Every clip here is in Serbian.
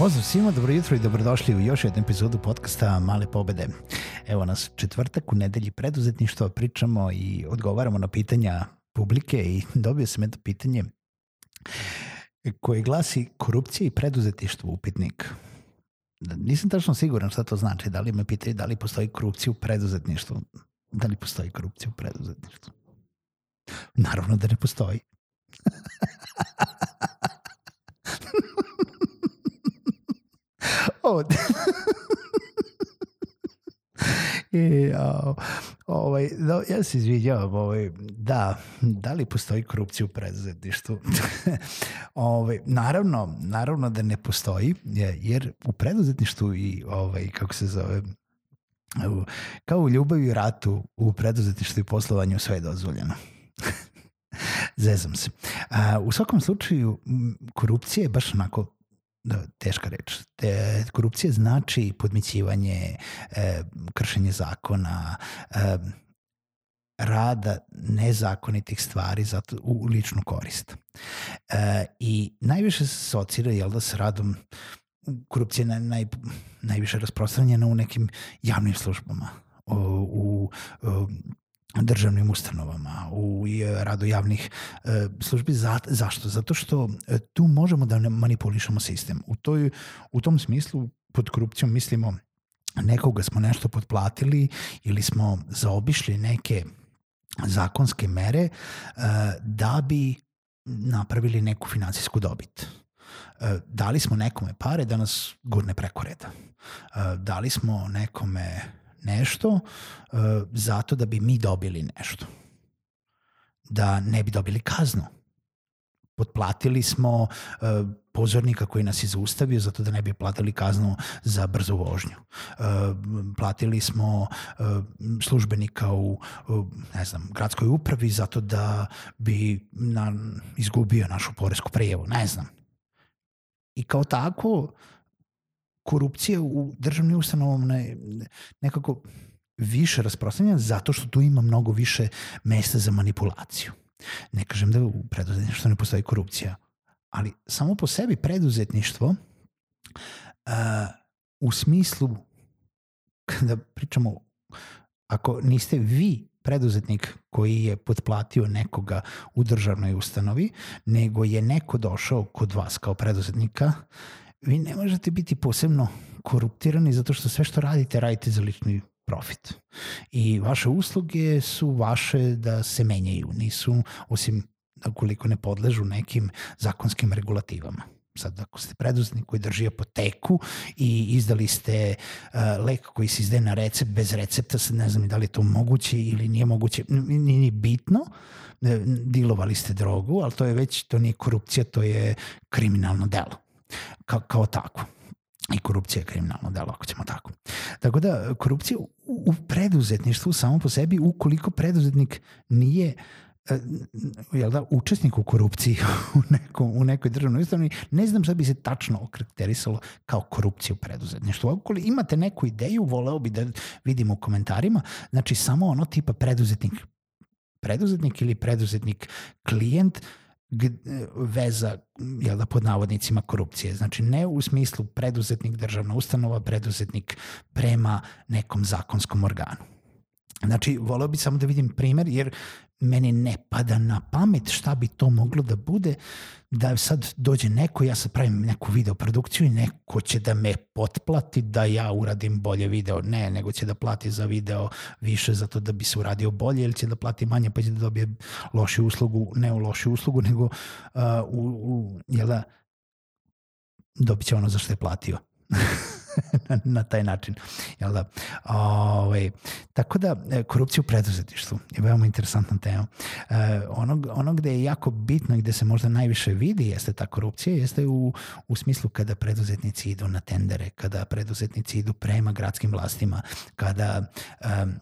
Pozdrav svima, dobro jutro i dobrodošli u još jednu epizodu podcasta Male pobede. Evo nas četvrtak u nedelji preduzetništva, pričamo i odgovaramo na pitanja publike i dobio sam jedno pitanje koje glasi korupcija i preduzetništvo upitnik. Nisam tačno siguran šta to znači, da li me pitaju da li postoji korupcija u preduzetništvu. Da li postoji korupcija u preduzetništvu? Naravno da ne postoji. Ovo... I, o, ovaj, da, ja se izviđavam, ovaj, da, da li postoji korupcija u preduzetništvu? ovaj, naravno, naravno da ne postoji, jer u preduzetništvu i, ovaj, kako se zove, kao u ljubavi i ratu, u preduzetništvu i poslovanju sve je dozvoljeno. Zezam se. A, u svakom slučaju, korupcija je baš onako da, teška reč. Te, korupcija znači podmićivanje, e, kršenje zakona, e, rada nezakonitih stvari zato, u ličnu korist. E, I najviše se asocira jel da, s radom korupcija je naj, najviše rasprostranjena u nekim javnim službama, u, u državnim ustanovama, u radu javnih e, službi. Za, zašto? Zato što e, tu možemo da manipulišemo sistem. U, toj, u tom smislu pod korupcijom mislimo nekoga smo nešto potplatili ili smo zaobišli neke zakonske mere e, da bi napravili neku finansijsku dobit. E, dali smo nekome pare da nas gurne preko reda. E, dali smo nekome nešto uh, zato da bi mi dobili nešto. Da ne bi dobili kaznu. Potplatili smo uh, pozornika koji nas je zaustavio zato da ne bi platili kaznu za brzu vožnju. Uh, platili smo uh, službenika u, ne znam, gradskoj upravi zato da bi na, izgubio našu poresku prijevu, ne znam. I kao tako korupcija u državnim ustanovama ne, nekako više rasprostranjena zato što tu ima mnogo više mesta za manipulaciju. Ne kažem da u preduzetništvu ne postoji korupcija, ali samo po sebi preduzetništvo uh, u smislu kada pričamo ako niste vi preduzetnik koji je potplatio nekoga u državnoj ustanovi, nego je neko došao kod vas kao preduzetnika vi ne možete biti posebno koruptirani zato što sve što radite, radite za lični profit. I vaše usluge su vaše da se menjaju, nisu, osim ukoliko ne podležu nekim zakonskim regulativama. Sad, ako ste preduzetnik koji drži apoteku i izdali ste uh, lek koji se izdaje na recept bez recepta, sad ne znam da li je to moguće ili nije moguće, nije ni bitno, dilovali ste drogu, ali to je već, to nije korupcija, to je kriminalno delo kao, kao tako. I korupcija je kriminalno delo, ako ćemo tako. Tako da, korupcija u, u preduzetništvu samo po sebi, ukoliko preduzetnik nije e, jel da, učesnik u korupciji u, neko, u nekoj državnoj ustanovi, ne znam šta bi se tačno okarakterisalo kao korupcija u preduzetništvu. Ukoliko imate neku ideju, voleo bi da vidimo u komentarima, znači samo ono tipa preduzetnik preduzetnik ili preduzetnik klijent veza jel da, pod navodnicima korupcije. Znači ne u smislu preduzetnik državna ustanova, preduzetnik prema nekom zakonskom organu. Znači, voleo bi samo da vidim primer, jer meni ne pada na pamet šta bi to moglo da bude, da sad dođe neko, ja sad pravim neku video produkciju i neko će da me potplati da ja uradim bolje video. Ne, nego će da plati za video više zato da bi se uradio bolje ili će da plati manje pa će da dobije lošu uslugu, ne u lošu uslugu, nego uh, u, u, jel da, dobit će ono za što je platio. na, taj način. Jel da? Ove, ovaj, tako da, e, korupcija u preduzetništvu je veoma interesantna tema. E, ono, ono gde je jako bitno i gde se možda najviše vidi jeste ta korupcija, jeste u, u smislu kada preduzetnici idu na tendere, kada preduzetnici idu prema gradskim vlastima, kada um,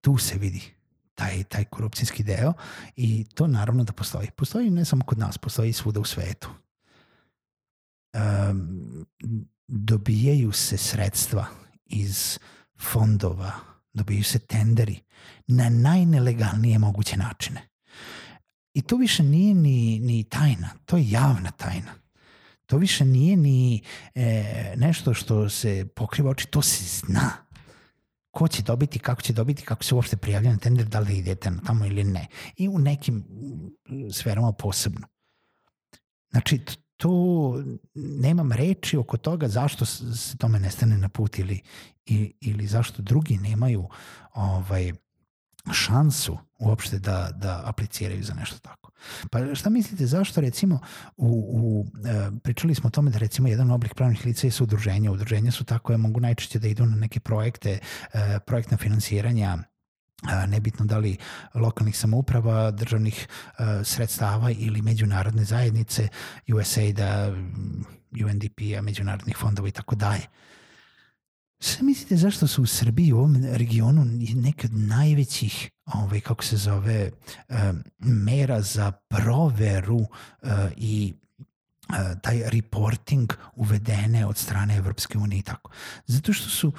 tu se vidi taj, taj korupcijski deo i to naravno da postoji. Postoji ne samo kod nas, postoji svuda u svetu. Um, dobijaju se sredstva iz fondova, dobijaju se tenderi na najnelegalnije moguće načine. I to više nije ni, ni tajna, to je javna tajna. To više nije ni e, nešto što se pokriva oči, to se zna. Ko će dobiti, kako će dobiti, kako se uopšte prijavlja na tender, da li idete na tamo ili ne. I u nekim sferama posebno. Znači, tu nemam reči oko toga zašto se tome ne stane na put ili, ili zašto drugi nemaju ovaj, šansu uopšte da, da apliciraju za nešto tako. Pa šta mislite, zašto recimo, u, u, e, pričali smo o tome da recimo jedan oblik pravnih lica je udruženja. Udruženja su tako koje mogu najčešće da idu na neke projekte, e, projektna finansiranja, nebitno da li lokalnih samouprava, državnih sredstava ili međunarodne zajednice, USAID-a, UNDP-a, međunarodnih fondova i tako dalje. Sve mislite zašto su u Srbiji u ovom regionu neke od najvećih ovaj, kako se zove, mera za proveru i taj reporting uvedene od strane Evropske unije i tako. Zato što su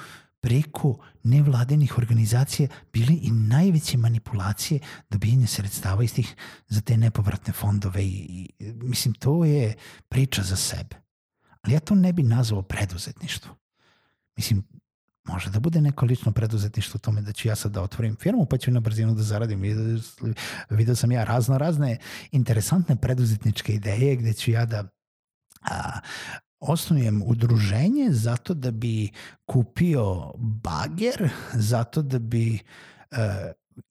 preko nevladenih organizacija bili i najveće manipulacije dobijanja sredstava iz tih za te nepovratne fondove i, i mislim to je priča za sebe. Ali ja to ne bi nazvao preduzetništvo. Mislim, može da bude neko lično preduzetništvo u tome da ću ja sad da otvorim firmu pa ću na brzinu da zaradim. Video sam ja razno razne interesantne preduzetničke ideje gde ću ja da a, osnujem udruženje zato da bi kupio bager, zato da bi uh,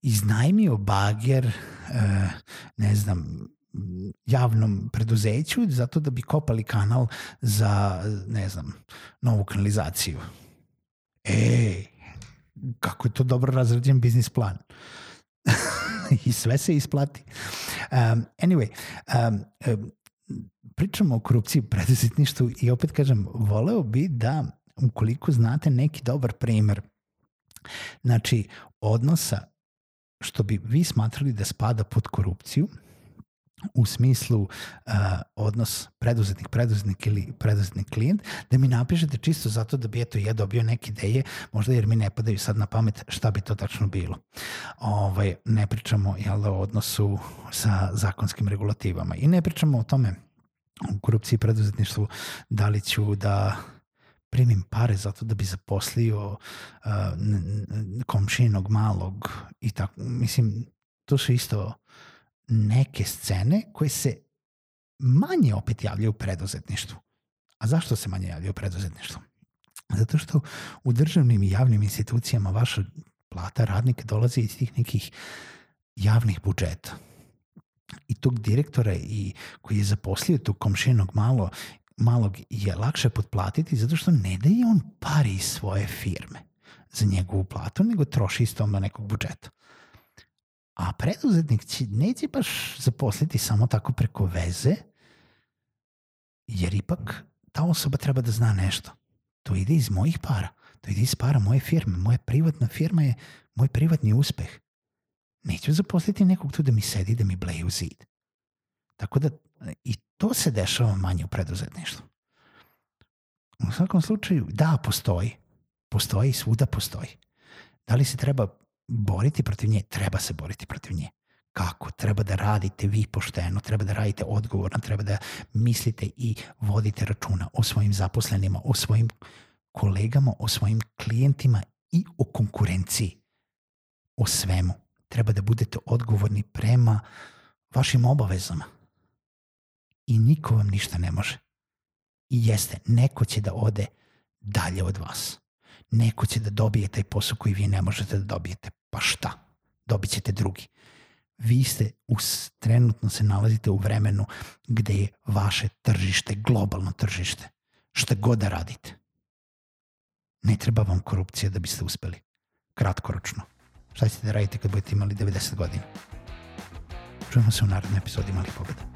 iznajmio bager, uh, ne znam, javnom preduzeću zato da bi kopali kanal za, ne znam, novu kanalizaciju. E, kako je to dobro razrađen biznis plan. I sve se isplati. Um, anyway, um, um, pričamo o korupciji u preduzetništvu i opet kažem, voleo bi da ukoliko znate neki dobar primer, znači odnosa što bi vi smatrali da spada pod korupciju, u smislu uh, odnos preduzetnik, preduzetnik ili preduzetnik klijent, da mi napišete čisto zato da bi eto ja dobio neke ideje, možda jer mi ne padaju sad na pamet šta bi to tačno bilo. Ovaj, ne pričamo jel, da, o odnosu sa zakonskim regulativama i ne pričamo o tome u korupciji i preduzetništvu, da li ću da primim pare zato da bi zaposlio uh, komšinog malog i tako. Mislim, to su isto neke scene koje se manje opet javljaju u preduzetništvu. A zašto se manje javljaju u preduzetništvu? Zato što u državnim i javnim institucijama vaša plata radnika dolazi iz tih nekih javnih budžeta i tog direktora i koji je zaposlio tog komšinog malo, malog je lakše potplatiti zato što ne daje on pari iz svoje firme za njegovu platu, nego troši iz tome nekog budžeta. A preduzetnik će, neće baš zaposliti samo tako preko veze, jer ipak ta osoba treba da zna nešto. To ide iz mojih para. To ide iz para moje firme. Moja privatna firma je moj privatni uspeh. Neću zaposliti nekog tu da mi sedi, da mi bleje u zid. Tako da i to se dešava manje u preduzetništvu. U svakom slučaju, da, postoji. Postoji svuda postoji. Da li se treba boriti protiv nje? Treba se boriti protiv nje. Kako? Treba da radite vi pošteno, treba da radite odgovorno, treba da mislite i vodite računa o svojim zaposlenima, o svojim kolegama, o svojim klijentima i o konkurenciji. o svemu. Treba da budete odgovorni prema vašim obavezama. I niko vam ništa ne može. I jeste, neko će da ode dalje od vas. Neko će da dobije taj posao koji vi ne možete da dobijete. Pa šta? Dobit ćete drugi. Vi ste, us, trenutno se nalazite u vremenu gde je vaše tržište, globalno tržište. Šta god da radite. Ne treba vam korupcija da biste uspeli. Kratkoročno. Šta ćete da radite kad budete imali 90 godina? Čujemo se u narednoj epizodi Malih pobeda.